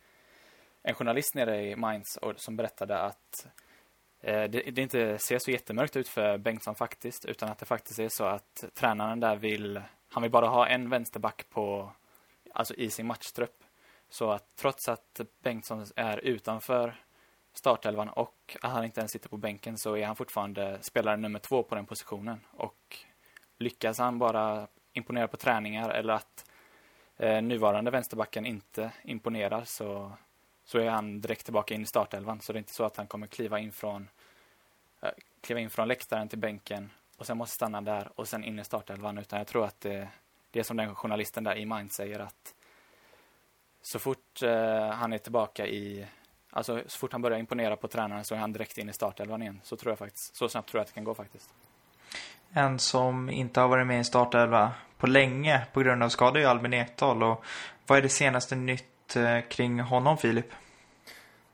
en journalist nere i Mainz och, som berättade att Eh, Eh, det, det inte ser så jättemörkt ut för Bengtsson faktiskt, utan att det faktiskt är så att tränaren där vill, han vill bara ha en vänsterback på, alltså i sin matchtrupp. Så att trots att Bengtsson är utanför startelvan och att han inte ens sitter på bänken så är han fortfarande spelare nummer två på den positionen. Och lyckas han bara imponera på träningar eller att eh, nuvarande vänsterbacken inte imponerar så så är han direkt tillbaka in i startelvan. Så det är inte så att han kommer kliva in från äh, kliva in från läktaren till bänken och sen måste stanna där och sen in i startelvan. Utan jag tror att det, det är som den journalisten där i Mind säger att så fort eh, han är tillbaka i Alltså så fort han börjar imponera på tränaren så är han direkt in i startelvan igen. Så tror jag faktiskt. Så snabbt tror jag att det kan gå faktiskt. En som inte har varit med i startelva på länge på grund av skada är Albin Ekdal. Och vad är det senaste nytt Eh, kring honom, Filip?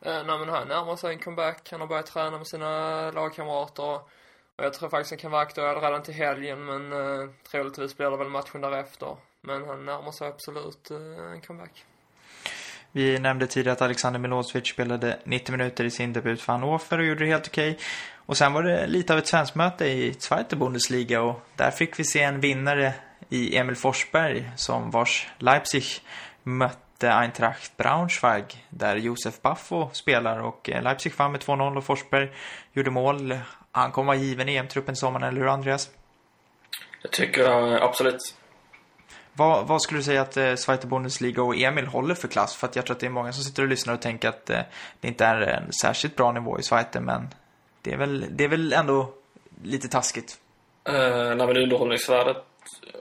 Eh, nej, men han närmar sig en comeback. Han har börjat träna med sina lagkamrater. Och jag tror faktiskt han kan vara aktuell redan till helgen, men eh, troligtvis blir det väl matchen därefter. Men han närmar sig absolut eh, en comeback. Vi nämnde tidigare att Alexander Milosevic spelade 90 minuter i sin debut för Hannover och gjorde det helt okej. Och sen var det lite av ett svenskmöte i Zweite Bundesliga och där fick vi se en vinnare i Emil Forsberg som vars Leipzig mötte Eintracht Braunschweig där Josef Baffo spelar och eh, Leipzig vann med 2-0 och Forsberg gjorde mål. Han kommer vara given i EM-truppen i sommaren, eller hur Andreas? Det tycker jag absolut. Vad, vad skulle du säga att eh, Zweite Bundesliga och Emil håller för klass? För att jag tror att det är många som sitter och lyssnar och tänker att eh, det inte är en särskilt bra nivå i Zweite, men det är väl, det är väl ändå lite taskigt. Uh, nej, men underhållningsvärdet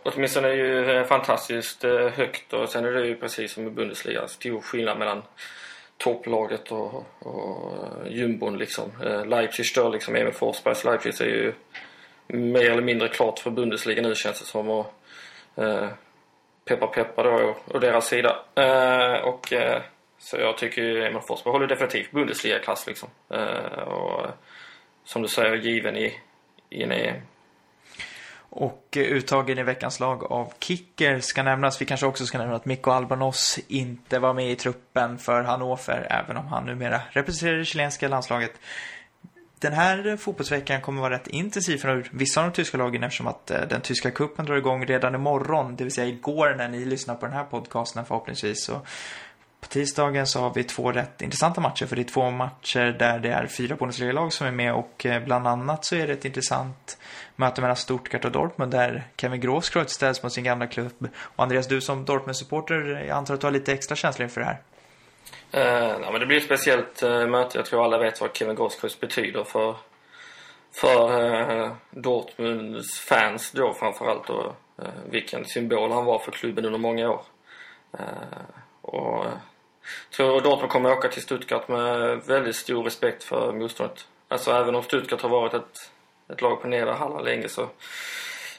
åtminstone är ju eh, fantastiskt eh, högt och sen är det ju precis som i Bundesliga stor skillnad mellan topplaget och, och eh, jumbon liksom. Leipzig stör liksom Emil Forsbergs Leipzig är ju mer eller mindre klart för Bundesliga nu känns det som och eh, peppa peppa då och, deras sida. Eh, och eh, så jag tycker ju Emil Forsberg håller definitivt Bundesliga-klass liksom. och som du säger given i, i en EM. Och eh, uttagen i veckans lag av Kicker ska nämnas. Vi kanske också ska nämna att Mikko Albanos inte var med i truppen för Hannover, även om han numera representerar det chilenska landslaget. Den här fotbollsveckan kommer vara rätt intensiv för vissa av de tyska lagen eftersom att eh, den tyska kuppen drar igång redan imorgon, det vill säga igår när ni lyssnar på den här podcasten förhoppningsvis. Så på tisdagen så har vi två rätt intressanta matcher för det är två matcher där det är fyra Bundesliga-lag som är med och eh, bland annat så är det ett intressant möte mellan Stuttgart och Dortmund där Kevin Grosskreutz ställs mot sin gamla klubb. Och Andreas, du som Dortmund-supporter, jag antar att du har lite extra känsla inför det här? Uh, ja, men det blir ett speciellt uh, möte. Jag tror alla vet vad Kevin Grosskreutz betyder för, för uh, Dortmunds fans då framförallt och uh, vilken symbol han var för klubben under många år. och tror Dortmund kommer åka till Stuttgart med väldigt stor respekt för motståndet. Alltså även om Stuttgart har varit ett ett lag på nedre halvan länge så,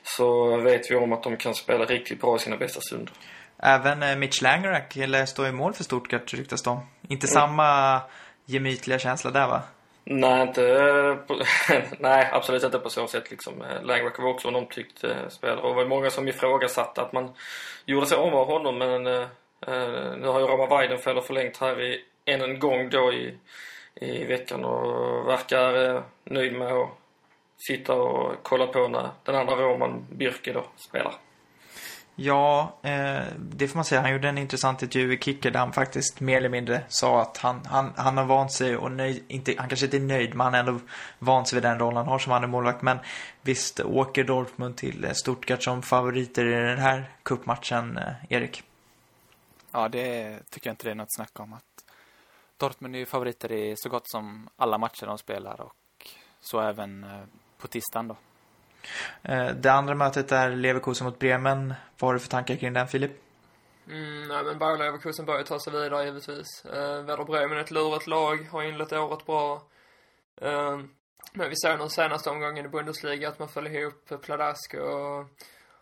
så vet vi om att de kan spela riktigt bra i sina bästa stunder. Även eh, Mitch Langerack står i mål för Stuttgart ryktas de. Inte mm. samma gemytliga känsla där va? Nej, inte på, nej, absolut inte på så sätt liksom. Eh, Langerack var också en omtyckt eh, spelare och det var många som ifrågasatte att man gjorde sig av honom men eh, Eh, nu har ju Roma Weidenfeller förlängt här i, än en gång då i, i veckan och verkar eh, nöjd med att sitta och kolla på när den andra Roman Birke då spelar. Ja, eh, det får man säga. Han gjorde en intressant intervju i Kicker där han faktiskt mer eller mindre sa att han, han, han har vant sig och nöjd, inte, han kanske inte är nöjd men han har ändå vant sig vid den roll han har som andra målvakt. Men visst åker Dortmund till eh, Stuttgart som favoriter i den här kuppmatchen, eh, Erik? Ja, det tycker jag inte det är något snack om. att Dortmund är ju favoriter i så gott som alla matcher de spelar och så även eh, på tisdagen då. Eh, det andra mötet är Leverkusen mot Bremen. Vad har du för tankar kring den, Filip? Mm, nej, men Bayer Leverkusen börjar ta sig vidare givetvis. Eh, Werder Bremen är ett lurat lag, har inlett året bra. Eh, men vi såg nu senaste omgången i Bundesliga att man föll ihop pladask och,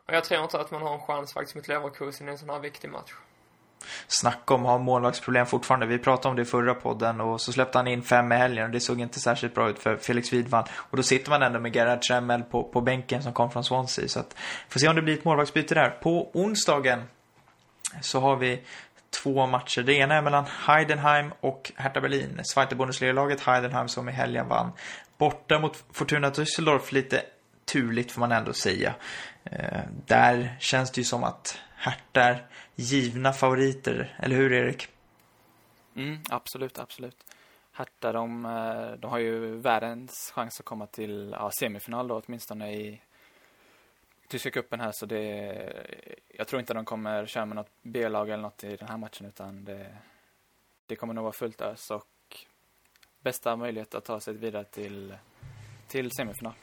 och jag tror inte att man har en chans faktiskt mot Leverkusen i en sån här viktig match. Snacka om att ha målvaktsproblem fortfarande. Vi pratade om det i förra podden och så släppte han in fem i helgen och det såg inte särskilt bra ut för Felix Widvall. Och då sitter man ändå med Gerhard Schemmel på, på bänken som kom från Swansea. Så att, får se om det blir ett målvaktsbyte där. På onsdagen så har vi två matcher. Det ena är mellan Heidenheim och Hertha Berlin. Zweite Bundesliga-laget Heidenheim som i helgen vann. Borta mot Fortuna Düsseldorf lite turligt får man ändå säga. Eh, där känns det ju som att Hertha är givna favoriter, eller hur Erik? Mm, absolut, absolut. Hertha, de, eh, de har ju världens chans att komma till ja, semifinal då åtminstone i tyska cupen här så det jag tror inte de kommer köra med något B-lag eller något i den här matchen utan det, det kommer nog vara fullt ös och bästa möjlighet att ta sig vidare till, till semifinal.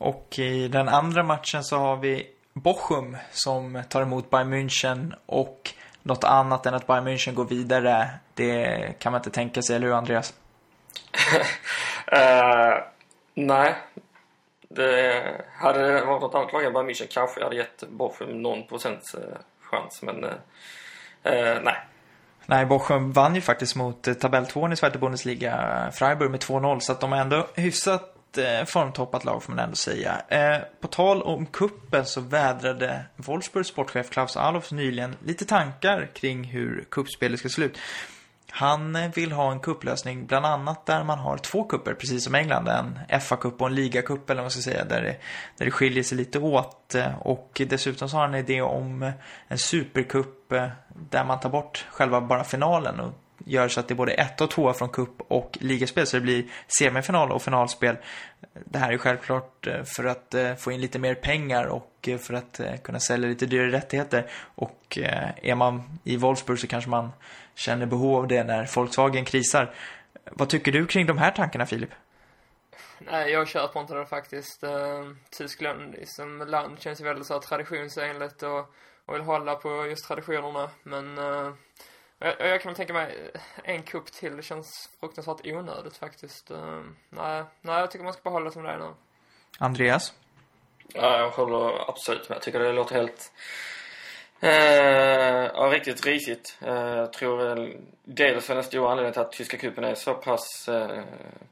Och i den andra matchen så har vi Bochum som tar emot Bayern München och något annat än att Bayern München går vidare, det kan man inte tänka sig, eller hur Andreas? uh, nej. Det hade det varit något annat lag än Bayern München kanske jag hade gett Bochum någon procents uh, chans, men uh, nej. Nej, Bochum vann ju faktiskt mot tabell 2 i Zweite Bundesliga, Freiburg med 2-0, så att de är ändå hyfsat eh, Eh, formtoppat lag får man ändå säga. Eh, på tal om kuppen så vädrade Wolfsburgs sportchef Klaus Alofs nyligen lite tankar kring hur kuppspelet ska se ut. Han eh, vill ha en kupplösning bland annat där man har två kupper, precis som England. En FA-cup och en ligacup eller vad man ska säga, där det, där det skiljer sig lite åt. Eh, och dessutom så har han en idé om en supercup där man tar bort själva bara finalen och gör så att det är både ett och två från kupp och ligaspel så det blir semifinal och finalspel. Det här är självklart eh, för att eh, få in lite mer pengar och eh, för att kunna sälja lite dyrare rättigheter. Och är man i Wolfsburg så kanske man känner behov av det när Volkswagen krisar. Vad tycker du kring de här tankarna, Filip? Nej, jag köper inte det faktiskt. Tyskland som liksom, land känns ju väldigt så traditionsenligt och, och vill hålla på just traditionerna. Men uh, jag, jag, kan väl tänka mig en kupp till. Det känns fruktansvärt onödigt faktiskt. Uh, nej, nej, jag tycker man ska behålla som det är nu. Andreas? Ja, jag håller absolut med. Jag tycker det låter helt Uh, ja, riktigt risigt. Uh, jag tror uh, dels är den stora anledningen till att tyska cupen är så pass uh,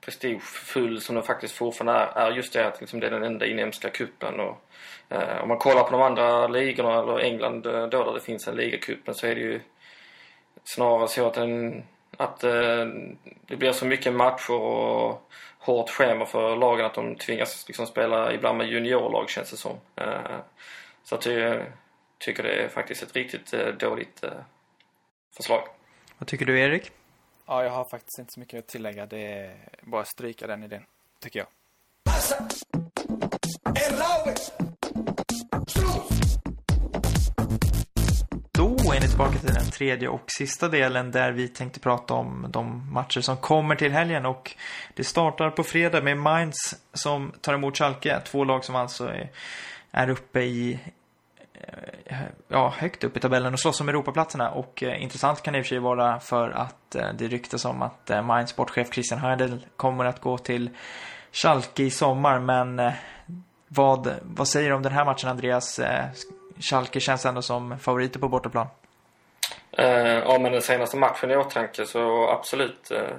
prestigefull som den faktiskt fortfarande är, är just det att liksom, det är den enda inhemska kuppen och uh, om man kollar på de andra ligorna, eller England då där det finns en ligacupen så är det ju snarare så att, den, att det blir så mycket matcher och hårt schema för lagen att de tvingas liksom spela ibland med juniorlag känns det som. så att det tycker det är faktiskt ett riktigt eh, dåligt eh, förslag. Vad tycker du, Erik? Ja, jag har faktiskt inte så mycket att tillägga. Det är bara att stryka den idén, tycker jag. Tillbaka till den tredje och sista delen där vi tänkte prata om de matcher som kommer till helgen. Och det startar på fredag med Mainz som tar emot Schalke. Två lag som alltså är, är uppe i eh, ja, högt upp i tabellen och slåss om Europaplatserna. Och eh, intressant kan det i och för sig vara för att eh, det ryktas om att eh, Mainz sportchef Christian Heidel kommer att gå till Schalke i sommar. Men eh, vad, vad säger du om den här matchen, Andreas? Eh, Schalke känns ändå som favoriter på bortaplan. Eh, ja, men den senaste matchen i åtanke så absolut. Eh,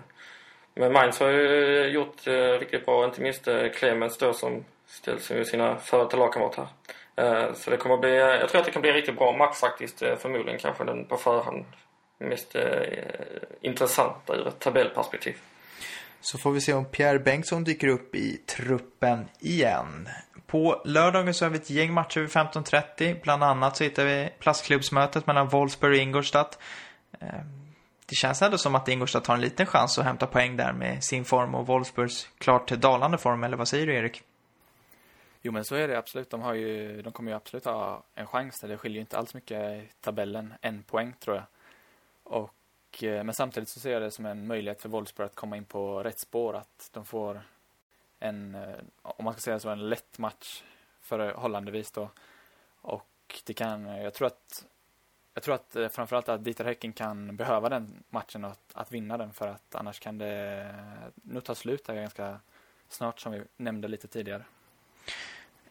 men Mainz har ju gjort eh, riktigt bra, inte minst eh, Clemens då som ställs med sina före detta lagkamrater. Eh, så det kommer bli, eh, jag tror att det kan bli en riktigt bra match faktiskt. Eh, förmodligen kanske den på förhand mest eh, intressanta ur ett tabellperspektiv. Så får vi se om Pierre Bengtsson dyker upp i truppen igen. På lördagen så har vi ett gäng matcher vid 15.30. Bland annat så hittar vi plastklubbsmötet mellan Wolfsburg och Ingolstadt. Eh, det känns ändå som att Ingolstadt har en liten chans att hämta poäng där med sin form och Wolfsburgs klart dalande form. Eller vad säger du Erik? Jo men så är det absolut. De, har ju, de kommer ju absolut ha en chans. Det skiljer ju inte alls mycket i tabellen. En poäng tror jag. Och, Eh, men samtidigt så ser jag det som en möjlighet för Wolfsburg att komma in på rätt spår. Att de får en, eh, om man ska säga så, en lätt match förhållandevis eh, då. Och det kan, jag tror att jag tror att framförallt att Dieter Häcken kan behöva den matchen och att, att vinna den för att annars kan det nog ta slut där ganska snart som vi nämnde lite tidigare.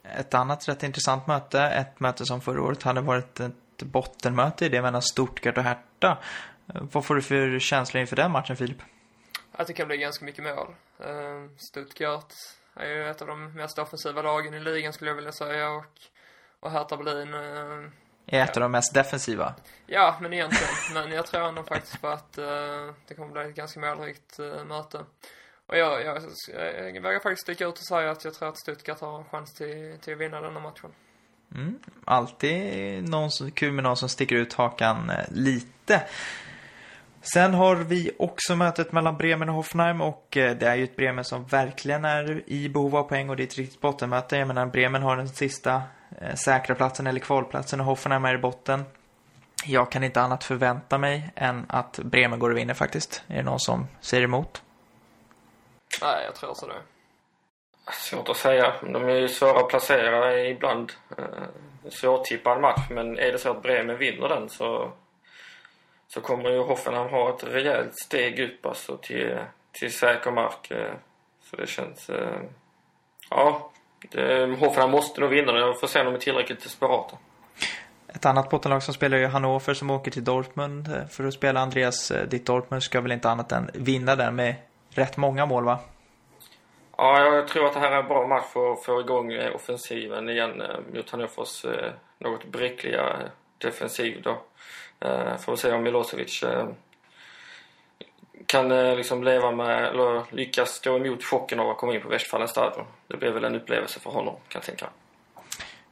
Ett annat rätt intressant möte, ett möte som förra året hade varit ett bottenmöte i det mellan Stuttgart och Hertha. Vad får du för känsla inför den matchen, Filip? Att det kan bli ganska mycket mål. Ehm, Stuttgart är ju ett av de mest offensiva lagen i ligan skulle jag vilja säga och, och Hertha Berlin ehm, är ett ja. av de mest defensiva. Ja, men egentligen. men jag tror ändå faktiskt på att uh, det kommer bli ett ganska målrikt uh, möte. Och jag, jag, jag vågar faktiskt sticka ut och säga att jag tror att Stuttgart har en chans till, till att vinna denna matchen. Mm, alltid någon som, kul med någon som sticker ut hakan eh, lite. Sen har vi också mötet mellan Bremen och Hoffenheim och eh, det är ju ett Bremen som verkligen är i behov av poäng och det är ett riktigt bottenmöte. Jag menar Bremen har den sista eh, säkra platsen eller kvalplatsen och Hoffenheim är i botten. Jag kan inte annat förvänta mig än att Bremen går och vinner faktiskt. Är det någon som säger emot? Nej, jag tror så det. Svårt att säga. De är ju svåra att placera ibland. Eh, svårtippad match, men är det så att Bremen vinner den så, så kommer ju Hoffenheim ha ett rejält steg upp alltså till, till säker mark. Eh, så det känns... Eh, ja, Hoffenheim måste nog vinna den. Jag får se om de är tillräckligt desperata. Ett annat bottenlag som spelar är Hannover som åker till Dortmund eh, för att spela. Andreas, ditt Dortmund ska väl inte annat än vinna den med rätt många mål va? Ja, jag tror att det här är en bra match för att få igång offensiven igen mot Hannovers något bräckliga defensiv då. Eh, får se om Milosevic eh, kan eh, liksom leva med, eller lyckas stå emot chocken av att komma in på Westfalen stadion. Det blir väl en upplevelse för honom, kan jag tänka.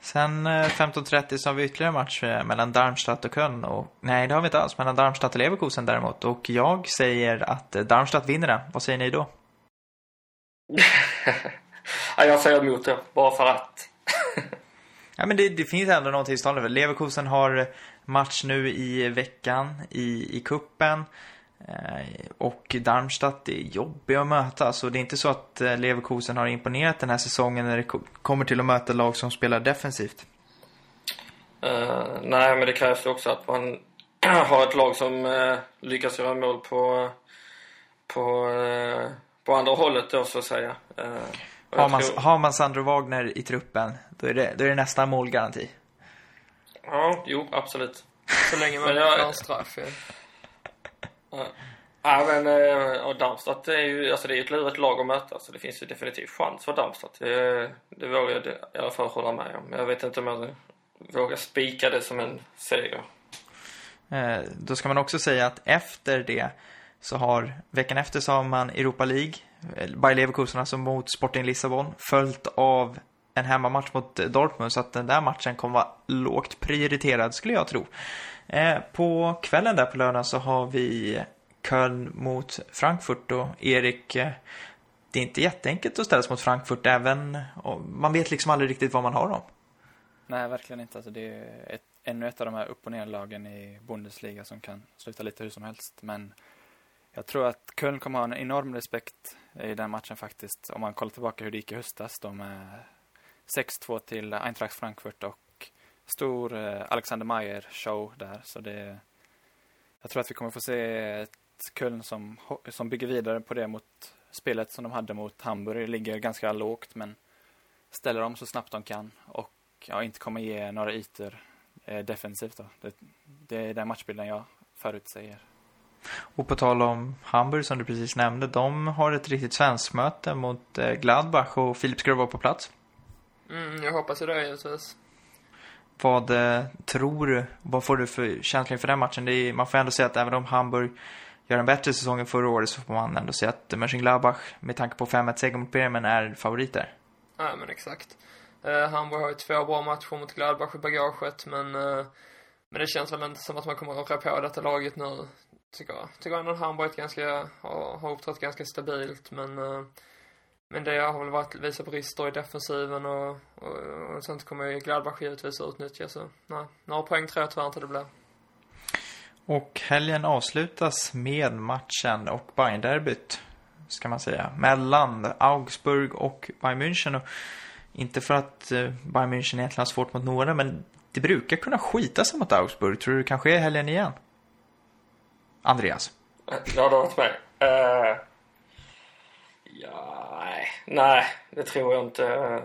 Sen eh, 15.30 så har vi ytterligare match mellan Darmstadt och Köln. Och, nej, det har vi inte alls. Mellan Darmstadt och Leverkusen däremot. Och jag säger att Darmstadt vinner den. Vad säger ni då? ja, jag säger emot det, bara för att. Ja, men det, det finns ändå någonting som talar för. Leverkusen har match nu i veckan i, i kuppen eh, Och Darmstadt är jobbiga att möta. Så det är inte så att eh, Leverkusen har imponerat den här säsongen när det ko- kommer till att möta lag som spelar defensivt. Eh, nej, men det krävs ju också att man har ett lag som uh, lyckas göra mål på, på, uh, på andra hållet då, så att säga. Uh, Har man, har man Sandro Wagner i truppen, då är det, då är det nästan målgaranti. Ja, jo, absolut. Så länge man inte får en straff. Ja, Ja, men uh, och Darmstadt är ju, alltså det är ju ett lurigt lag att möta, så det finns ju definitivt chans för Darmstadt. Det, det vågar jag i alla fall hålla med om. Jag vet inte om jag vågar spika det som en seger. Eh, Då ska man också säga att efter det så har, veckan efter så har man Europa League, eh, Bayer Leverkusen alltså mot Sporting Lissabon, följt av en hemmamatch mot eh, Dortmund, så att den där matchen kommer vara lågt prioriterad skulle jag tro. Eh, På kvällen där på lördagen så har vi Köln mot Frankfurt och Erik, eh, det är inte jätteenkelt att ställas mot Frankfurt även, om man vet liksom aldrig riktigt vad man har dem. Nej, verkligen inte. Alltså, det är ett, ännu ett av de här upp och ner-lagen i Bundesliga som kan sluta lite hur som helst. Men jag tror att Köln kommer ha en enorm respekt i den matchen faktiskt. Om man kollar tillbaka hur det gick i höstas. De är 6-2 till Eintracht Frankfurt och stor eh, Alexander Mayer-show där. Så det, jag tror att vi kommer få se ett Köln som, som bygger vidare på det mot spelet som de hade mot Hamburg. Det ligger ganska lågt men ställer dem så snabbt de kan och ja, inte kommer ge några ytor eh, defensivt. Då. Det, det är den matchbilden jag förutsäger. Och på tal om Hamburg som du precis nämnde, de har ett riktigt svenskmöte mot eh, Gladbach och Filip ska var vara på plats. Mm, jag hoppas det givetvis. Vad eh, tror du, vad får du för känsla inför den matchen? Är, man får ändå säga att även om Hamburg gör en bättre säsong än förra året så får man ändå säga att Mönchengladbach med tanke på 5-1 seger mot Bremen är favoriter. Ja, men exakt. Eh, Hamburg har ju två bra matcher mot Gladbach i bagaget, men, eh, men det känns väl inte som att man kommer att rå på detta laget nu, tycker jag. Tycker ändå att Hamburg ganska, har, har uppträtt ganska stabilt, men, eh, men det har väl varit vissa brister i defensiven och, och, och sånt kommer ju Gladbach givetvis att utnyttja, så nej, några poäng tror jag tyvärr inte det blir. Och helgen avslutas med matchen och Bayern-derbyt, ska man säga, mellan Augsburg och Bayern München. Och inte för att eh, Bayern München egentligen har svårt mot några, men det brukar kunna skita sig mot Augsburg. Tror du det kan ske i helgen igen? Andreas? Ja, du har varit med. Uh, ja, nej. nej, det tror jag inte. Uh,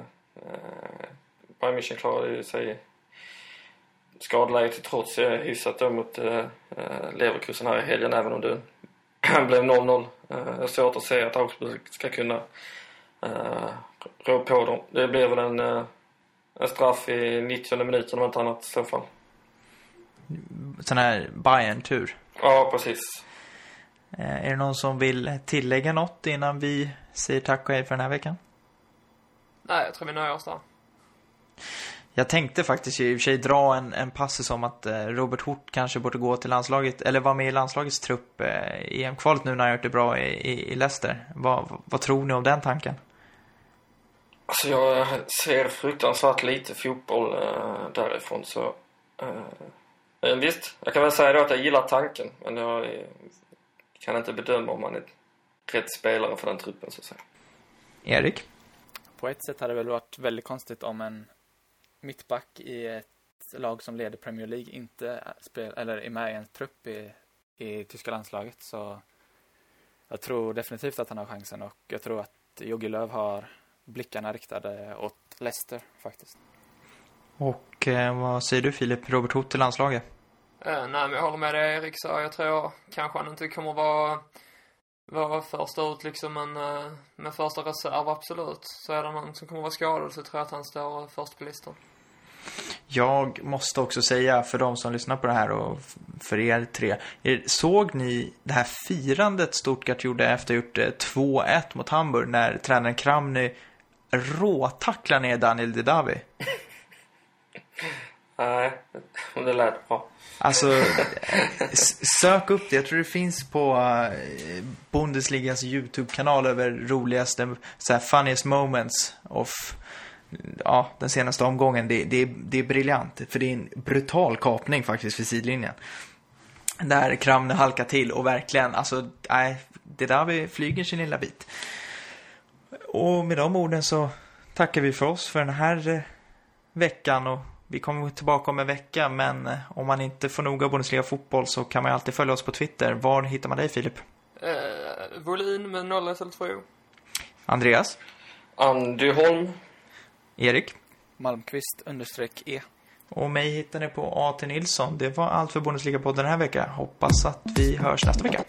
Bayern München klarade sig skadeläget till trots hyfsat då mot uh, Leverkusen här i helgen även om det blev 0-0. Uh, det är svårt att se att Augsburg ska kunna uh, rå på dem. Det blir väl en, uh, en straff i 90 minuten om inte annat i så fall. Sån här Bayern-tur. Ja, precis. Eh, Är det någon som vill tillägga något innan vi säger tack och hej för den här veckan? Nej, jag tror vi nöjer oss där. Jag tänkte faktiskt i och för sig dra en, en passus om att eh, Robert Hort kanske borde gå till landslaget, eller vara med i landslagets trupp eh, i EM-kvalet nu när han gjort det bra i, i, i Leicester. Vad, vad, tror ni om den tanken? Alltså jag ser fruktansvärt lite fotboll därifrån så... Men visst, jag kan väl säga då att jag gillar tanken men jag kan inte bedöma om man är rätt spelare för den truppen så att säga. Erik? På ett sätt hade det väl varit väldigt konstigt om en mittback i ett lag som leder Premier League inte spel, eller är med i en trupp i, i tyska landslaget. Så jag tror definitivt att han har chansen och jag tror att Jogi Löw har blickarna riktade åt Leicester faktiskt. Och eh, vad säger du Filip? Robert Hot till landslaget? Eh, nej, men jag håller med dig Erik, så jag tror kanske han inte kommer vara vara första ut liksom, men eh, med första reserv, absolut. Så är det någon som kommer vara skadad så tror jag att han står först på listan. Jag måste också säga för de som lyssnar på det här och för er tre. Såg ni det här firandet Stuttgart gjorde efter att ha gjort 2-1 mot Hamburg när tränaren Kramny råtacklar ner Daniel Didavi? Nej, men det lät bra. Alltså, sök upp det. Jag tror det finns på eh, Bundesligas Bundesligans YouTube-kanal över roligaste, så här, funniest moments of ja, den senaste omgången. Det, det, det är briljant, för det är en brutal kapning faktiskt för sidlinjen. Där Kramne halkar till och verkligen, alltså, nej, det där vi flyger sin lilla bit. Och med de orden så tackar vi för oss för den här eh, veckan och vi kommer tillbaka om en vecka, men eh, om man inte får nog av Bundesliga fotboll så kan man alltid följa oss på Twitter. Var hittar man dig, Filip? Eh, volym med 0 SL2. Andreas? Andy Holm. Erik? Malmqvist understreck E. Och mig hittar ni på A.T. Nilsson. Det var allt för Bundesliga-podden den här veckan. Hoppas att vi hörs nästa vecka.